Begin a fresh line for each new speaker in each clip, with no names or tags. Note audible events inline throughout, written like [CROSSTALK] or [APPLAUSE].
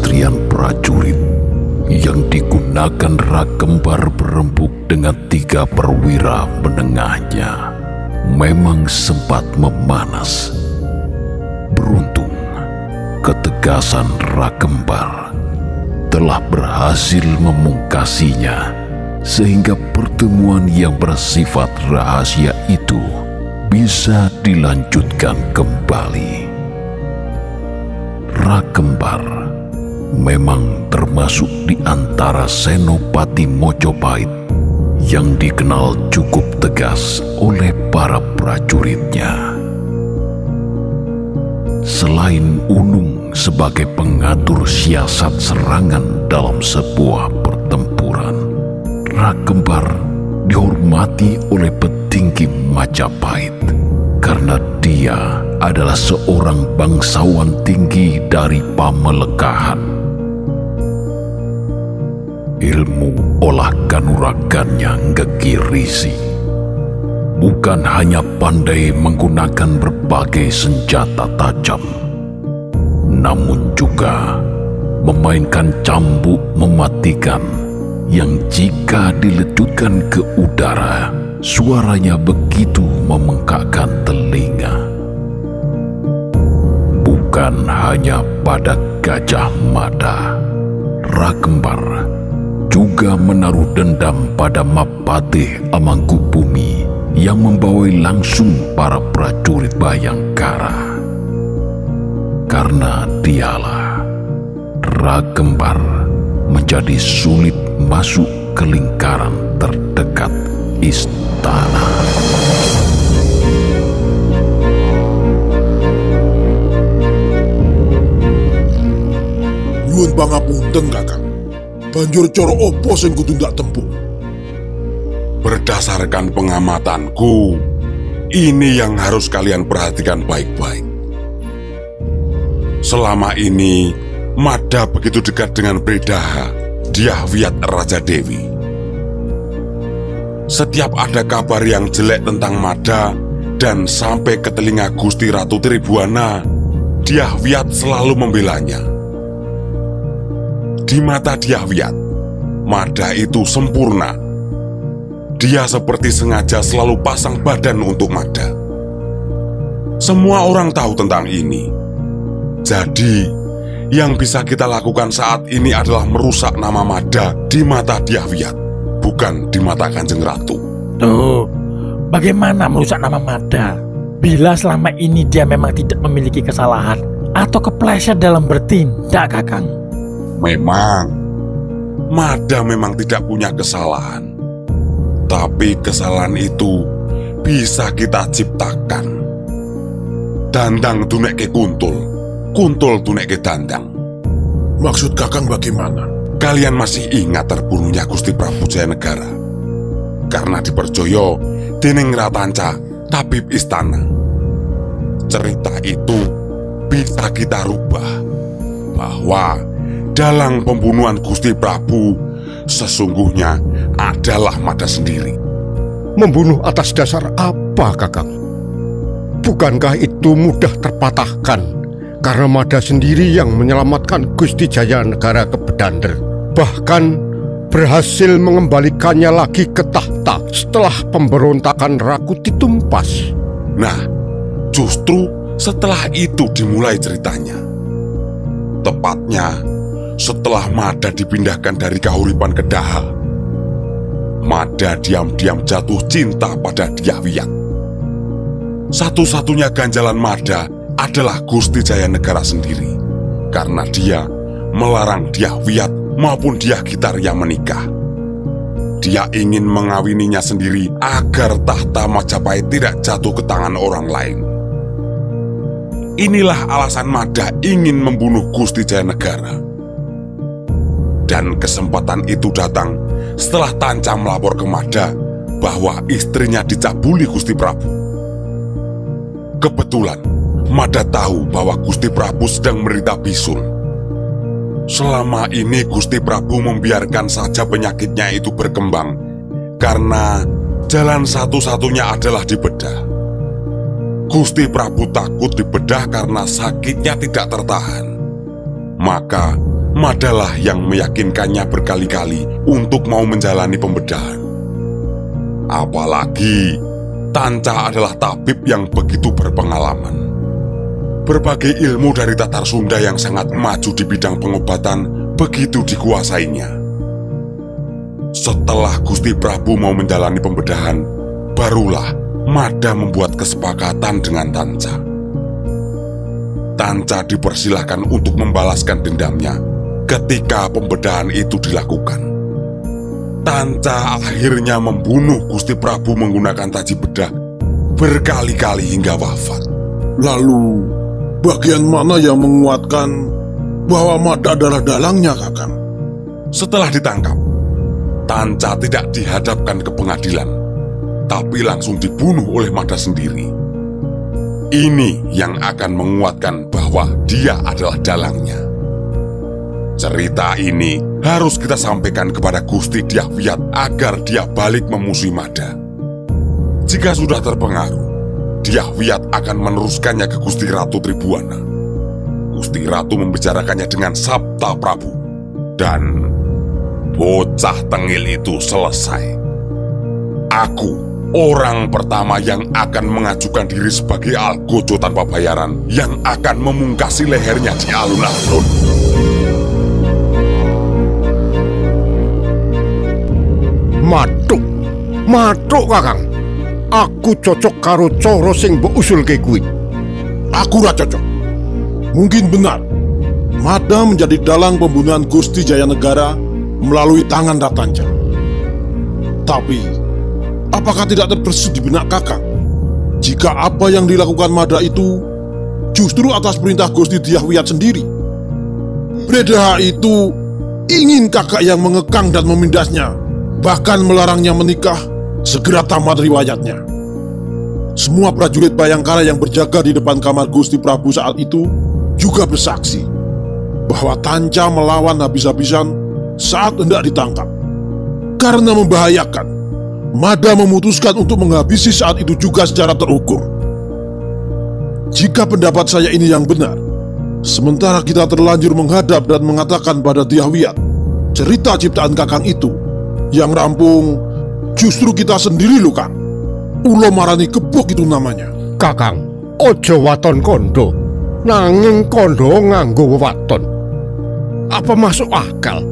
Kesatrian prajurit yang digunakan Rakembar berembuk dengan tiga perwira menengahnya memang sempat memanas. Beruntung, ketegasan Rakembar telah berhasil memungkasinya sehingga pertemuan yang bersifat rahasia itu bisa dilanjutkan kembali. Rakembar memang termasuk di antara Senopati Mojopahit yang dikenal cukup tegas oleh para prajuritnya. Selain Unung sebagai pengatur siasat serangan dalam sebuah pertempuran, Rakembar dihormati oleh petinggi Majapahit karena dia adalah seorang bangsawan tinggi dari Pamelekahan. Ilmu olah kanuragannya ngegirisi. Bukan hanya pandai menggunakan berbagai senjata tajam, namun juga memainkan cambuk mematikan yang jika dilecutkan ke udara, suaranya begitu memengkakkan telinga. Bukan hanya pada Gajah Mada, Rakembar juga menaruh dendam pada Mapatih Amangkubumi yang membawai langsung para prajurit Bayangkara. Karena dialah Rakembar menjadi sulit masuk ke lingkaran terdekat istana.
Nyuwun pangapunten, Kakang. Banjur cara apa sing kudu ndak tempuh?
Berdasarkan pengamatanku, ini yang harus kalian perhatikan baik-baik. Selama ini, Mada begitu dekat dengan Bredaha, Diahwiat Raja Dewi. Setiap ada kabar yang jelek tentang Mada dan sampai ke telinga Gusti Ratu Tribuana, Diahwiat selalu membelanya. Di mata Diahwiat, Mada itu sempurna. Dia seperti sengaja selalu pasang badan untuk Mada. Semua orang tahu tentang ini. Jadi, yang bisa kita lakukan saat ini adalah merusak nama Mada di mata Diahwiat, bukan di mata Kanjeng Ratu.
Tuh, bagaimana merusak nama Mada? Bila selama ini dia memang tidak memiliki kesalahan atau kepleset dalam bertindak, Kakang.
Memang, Mada memang tidak punya kesalahan. Tapi kesalahan itu bisa kita ciptakan. Dandang tunek ke kuntul, kuntul tunek ke dandang.
Maksud Kakang bagaimana?
Kalian masih ingat terbunuhnya Gusti Prabu Jayanegara? Karena diperjoyo dening Ratanca, tabib istana. Cerita itu bisa kita rubah bahwa dalang pembunuhan Gusti Prabu sesungguhnya adalah Mada sendiri.
Membunuh atas dasar apa, Kakang? Bukankah itu mudah terpatahkan karena Mada sendiri yang menyelamatkan Gusti Jaya Negara ke Bedander. Bahkan berhasil mengembalikannya lagi ke tahta setelah pemberontakan Rakuti tumpas.
Nah, justru setelah itu dimulai ceritanya. Tepatnya setelah Mada dipindahkan dari Kahuripan ke Daha. Mada diam-diam jatuh cinta pada Diawiyat. Satu-satunya ganjalan Mada adalah Gusti Jaya Negara sendiri. Karena dia melarang Diahwiat maupun Diah Gitar yang menikah. Dia ingin mengawininya sendiri agar tahta Majapahit tidak jatuh ke tangan orang lain. Inilah alasan Mada ingin membunuh Gusti Jayanegara. Dan kesempatan itu datang setelah Tanca melapor ke Mada bahwa istrinya dicabuli Gusti Prabu. Kebetulan, Mada tahu bahwa Gusti Prabu sedang menderita bisul. Selama ini Gusti Prabu membiarkan saja penyakitnya itu berkembang karena jalan satu-satunya adalah dibedah. Gusti Prabu takut dibedah karena sakitnya tidak tertahan. Maka Madalah yang meyakinkannya berkali-kali untuk mau menjalani pembedahan. Apalagi Tanca adalah tabib yang begitu berpengalaman. Berbagai ilmu dari Tatar Sunda yang sangat maju di bidang pengobatan begitu dikuasainya. Setelah Gusti Prabu mau menjalani pembedahan, barulah Mada membuat kesepakatan dengan Tanca. Tanca dipersilahkan untuk membalaskan dendamnya ketika pembedahan itu dilakukan. Tanca akhirnya membunuh Gusti Prabu menggunakan taji bedah berkali-kali hingga wafat.
Lalu, bagian mana yang menguatkan bahwa Mada adalah dalangnya, Kakang?
Setelah ditangkap, Tanca tidak dihadapkan ke pengadilan, tapi langsung dibunuh oleh Mada sendiri. Ini yang akan menguatkan bahwa dia adalah dalangnya. Cerita ini harus kita sampaikan kepada Gusti Diahwiat agar dia balik memusuhi Mada. Jika sudah terpengaruh, Diahwiat akan meneruskannya ke Gusti Ratu Tribuana. Gusti Ratu membicarakannya dengan Sabta Prabu. Dan bocah tengil itu selesai. Aku orang pertama yang akan mengajukan diri sebagai algojo tanpa bayaran yang akan memungkasi lehernya di alun-alun.
Matuk kakang. Aku cocok karo coro sing mbok usulke kuwi.
Aku ra cocok. Mungkin benar. Mada menjadi dalang pembunuhan Gusti Jayanegara melalui tangan Ratanca. Tapi, apakah tidak terbersit di benak kakak? Jika apa yang dilakukan Mada itu justru atas perintah Gusti Diahwiyat sendiri. Bredaha itu ingin kakak yang mengekang dan memindasnya bahkan melarangnya menikah, segera tamat riwayatnya. Semua prajurit Bayangkara yang berjaga di depan kamar Gusti Prabu saat itu juga bersaksi bahwa Tanca melawan habis-habisan saat hendak ditangkap. Karena membahayakan, Mada memutuskan untuk menghabisi saat itu juga secara terukur. Jika pendapat saya ini yang benar, sementara kita terlanjur menghadap dan mengatakan pada Diahwiyat, cerita ciptaan Kakang itu yang rampung justru kita sendiri lho Kang. Ulo marani kebuk itu namanya.
Kakang, ojo waton kondo. Nanging kondo nganggo waton. Apa masuk akal?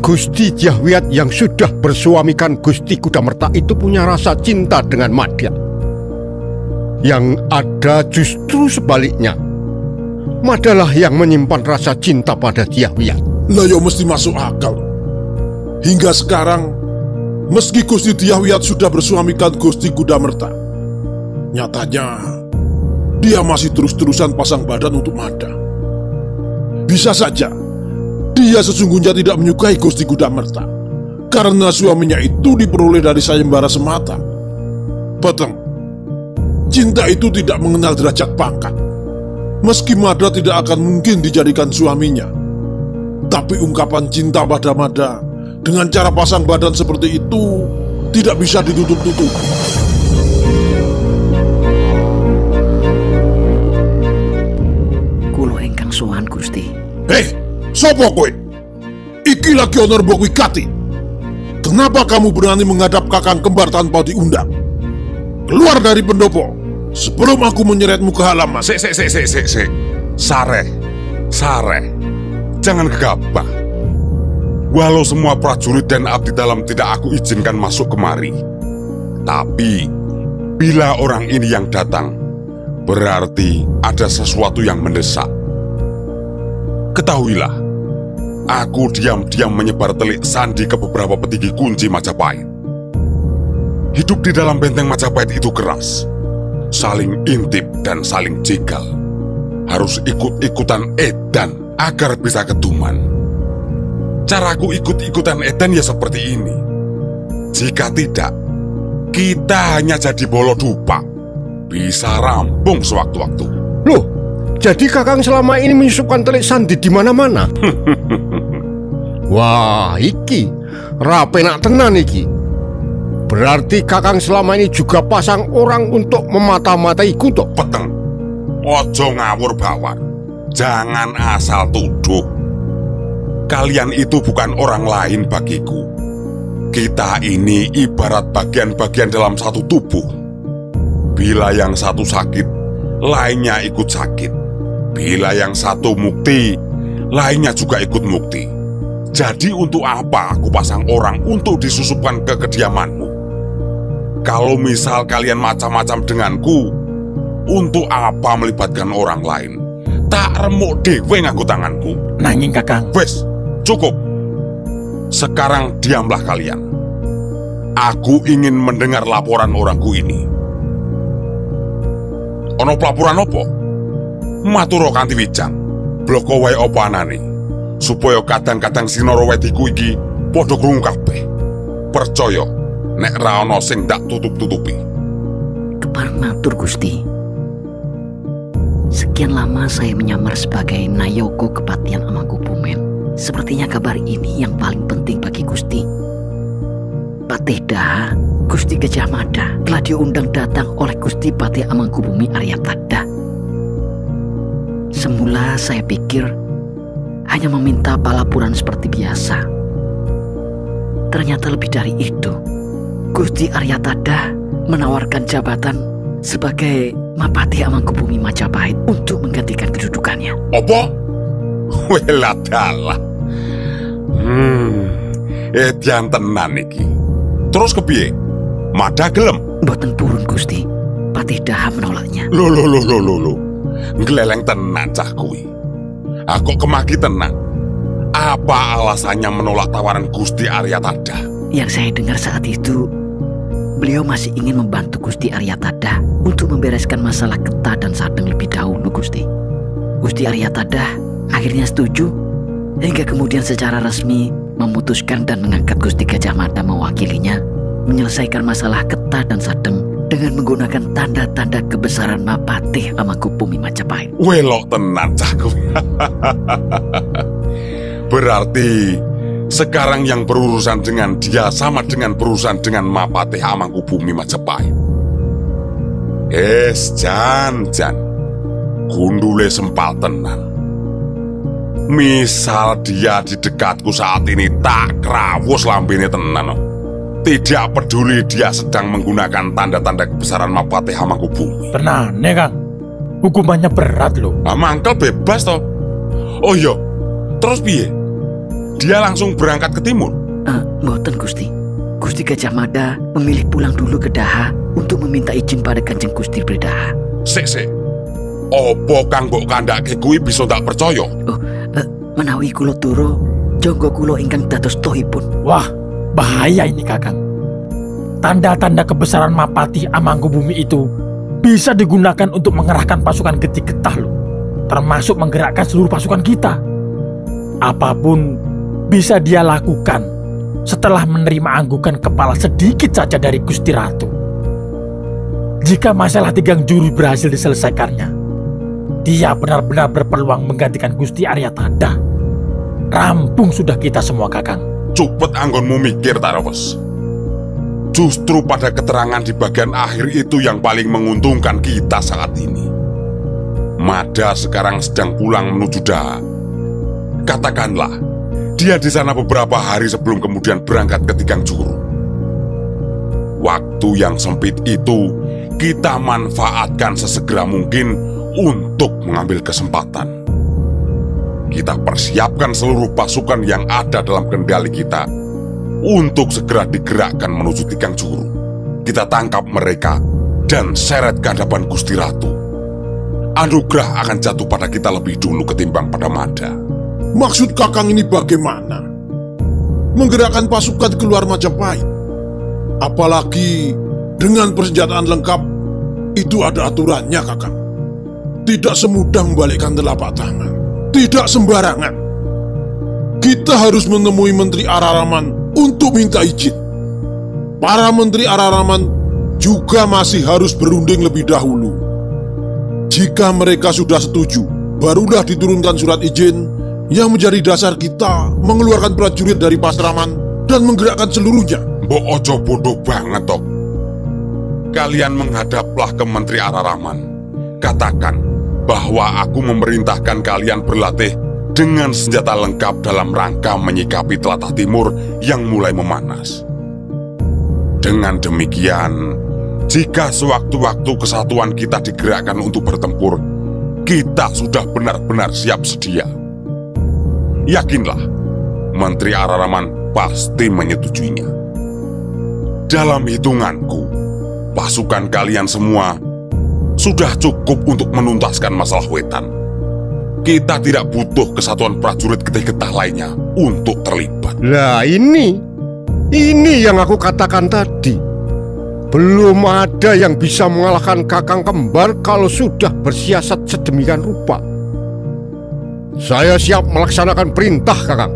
Gusti Jahwiat yang sudah bersuamikan Gusti Kudamerta itu punya rasa cinta dengan Madya. Yang ada justru sebaliknya. Madalah yang menyimpan rasa cinta pada Jahwiat.
Lah yo mesti masuk akal. Hingga sekarang, meski Gusti Diahwiyat sudah bersuamikan Gusti Kudamerta, nyatanya dia masih terus-terusan pasang badan untuk Mada. Bisa saja, dia sesungguhnya tidak menyukai Gusti Kudamerta, karena suaminya itu diperoleh dari sayembara semata. Peteng, cinta itu tidak mengenal derajat pangkat. Meski Mada tidak akan mungkin dijadikan suaminya, tapi ungkapan cinta pada Mada dengan cara pasang badan seperti itu tidak bisa ditutup-tutup.
Kulo ingkang sowan Gusti.
Hei, sopo kowe? Iki lagi honor mbok wikati. Kenapa kamu berani menghadap kakang kembar tanpa diundang? Keluar dari pendopo sebelum aku menyeretmu ke halaman.
Sik, sik, sik, sik, sik, sik. Sare, sare. Jangan gegabah. Walau semua prajurit dan abdi dalam tidak aku izinkan masuk kemari. Tapi, bila orang ini yang datang, berarti ada sesuatu yang mendesak. Ketahuilah, aku diam-diam menyebar telik sandi ke beberapa petinggi kunci Majapahit. Hidup di dalam benteng Majapahit itu keras, saling intip dan saling jegal. harus ikut-ikutan edan agar bisa ketuman. Caraku ikut-ikutan edan ya seperti ini. Jika tidak, kita hanya jadi bolo dupa. Bisa rampung sewaktu-waktu.
Loh, jadi Kakang selama ini menyusupkan telik sandi di mana-mana? [LAUGHS] Wah, iki rapi nak tenan iki. Berarti Kakang selama ini juga pasang orang untuk memata-mataiku toh?
Peteng, ojo ngawur bawar. Jangan asal tuduh. Kalian itu bukan orang lain bagiku. Kita ini ibarat bagian-bagian dalam satu tubuh. Bila yang satu sakit, lainnya ikut sakit. Bila yang satu mukti, lainnya juga ikut mukti. Jadi untuk apa aku pasang orang untuk disusupkan ke kediamanmu? Kalau misal kalian macam-macam denganku, untuk apa melibatkan orang lain? Tak remuk dewe nganggo tanganku.
Nanging kakang,
Wes, cukup. Sekarang diamlah kalian. Aku ingin mendengar laporan orangku ini. Ono pelaporan opo? Maturo kanthi wijang. Bloko wae opo anane? Supaya kadang-kadang sinoro wediku iki padha krungu kabeh. Percaya nek ra ono sing dak tutup-tutupi.
Kepar matur Gusti. Sekian lama saya menyamar sebagai Nayoko Kepatian Amangkubumen. Sepertinya kabar ini yang paling penting bagi Gusti. Patih Daha, Gusti Gajah Mada telah diundang datang oleh Gusti Patih Amangkubumi Arya Tada. Semula saya pikir hanya meminta palapuran seperti biasa. Ternyata lebih dari itu. Gusti Arya Tada menawarkan jabatan sebagai Mapati Amangkubumi Majapahit untuk menggantikan kedudukannya.
Apa? Wela dalah. Hmm, edian tenan iki. Terus kepiye? Mada gelem?
Boten purun Gusti. Patih Daha menolaknya.
Lo lo lo lo lo lo. Ngeleleng tenan cah kuwi. Aku kemaki tenang. Apa alasannya menolak tawaran Gusti Arya Tada?
Yang saya dengar saat itu, beliau masih ingin membantu Gusti Arya Tada untuk membereskan masalah Keta dan Sadeng lebih dahulu Gusti. Gusti Arya Tada akhirnya setuju hingga kemudian secara resmi memutuskan dan mengangkat Gusti Gajah Mada mewakilinya menyelesaikan masalah Keta dan Sadeng dengan menggunakan tanda-tanda kebesaran Mapatih Amangkubumi Majapahit.
Welok tenan cah kuwi. [LAUGHS] Berarti sekarang yang berurusan dengan dia sama dengan berurusan dengan Mapatih Amangkubumi Majapahit. Es jan jan. Gundule sempal tenan. Misal dia di dekatku saat ini tak krawus lambene tenan. Tidak peduli dia sedang menggunakan tanda-tanda kebesaran Mapatih Amangkubumi.
tenang nih kang. Hukumannya berat loh.
Ah, mangkel bebas toh. Oh iya, terus piye? Dia langsung berangkat ke timur.
Eh, Mboten Gusti. Gusti Gajah Mada memilih pulang dulu ke Daha untuk meminta izin pada Kanjeng Gusti Bredaha.
Sik sik. Opo kang mbok kandhake kuwi bisa tak percaya?
Oh, menawi kulo turo, jonggo kulo ingkang dados tohipun.
Wah, bahaya ini kakang. Tanda-tanda kebesaran Mapati Amangkubumi itu bisa digunakan untuk mengerahkan pasukan Geti Getah loh. Termasuk menggerakkan seluruh pasukan kita. Apa pun bisa dia lakukan setelah menerima anggukan kepala sedikit saja dari Gusti Ratu. Jika masalah tigang juru berhasil diselesaikannya, dia benar-benar berpeluang menggantikan Gusti Arya Tanda. Rampung sudah kita semua kakang.
Cepet anggonmu mikir Tarawes. Justru pada keterangan di bagian akhir itu yang paling menguntungkan kita saat ini. Mada sekarang sedang pulang menuju Daha. Katakanlah, dia di sana beberapa hari sebelum kemudian berangkat ke Tigang Juru. Waktu yang sempit itu kita manfaatkan sesegera mungkin untuk mengambil kesempatan. Kita persiapkan seluruh pasukan yang ada dalam kendali kita untuk segera digerakkan menuju Tigang Juru. Kita tangkap mereka dan seret ke hadapan Gusti Ratu. Anugerah akan jatuh pada kita lebih dulu ketimbang pada Mada.
Maksud kakang ini bagaimana? Menggerakkan pasukan keluar Majapahit. Apalagi dengan persenjataan lengkap, itu ada aturannya kakang. Tidak semudah membalikkan telapak tangan. Tidak sembarangan. Kita harus menemui Menteri Araraman untuk minta izin. Para Menteri Araraman juga masih harus berunding lebih dahulu. Jika mereka sudah setuju, barulah diturunkan surat izin yang menjadi dasar kita mengeluarkan prajurit dari Pasraman dan menggerakkan seluruhnya.
Mbok ojo bodoh banget toh. Kalian menghadaplah ke Menteri Araraman. Katakan bahwa aku memerintahkan kalian berlatih dengan senjata lengkap dalam rangka menyikapi telatah timur yang mulai memanas. Dengan demikian, jika sewaktu-waktu kesatuan kita digerakkan untuk bertempur, kita sudah benar-benar siap sedia. Yakinlah, Menteri Araraman pasti menyetujuinya. Dalam hitunganku, pasukan kalian semua sudah cukup untuk menuntaskan masalah wetan. Kita tidak butuh kesatuan prajurit getih-getah lainnya untuk terlibat.
Lah ini, ini yang aku katakan tadi. Belum ada yang bisa mengalahkan kakang kembar kalau sudah bersiasat sedemikian rupa. Saya siap melaksanakan perintah kakang.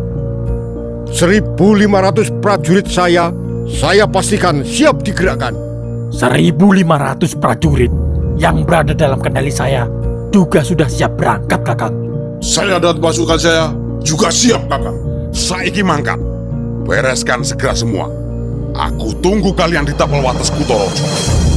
1500 prajurit saya, saya pastikan siap digerakkan.
1500 prajurit yang berada dalam kendali saya juga sudah siap berangkat kakang.
Saya dan pasukan saya juga siap, Kakang.
Saiki mangkat. Bereskan segera semua. Aku tunggu kalian di tapal wates Kutorojo.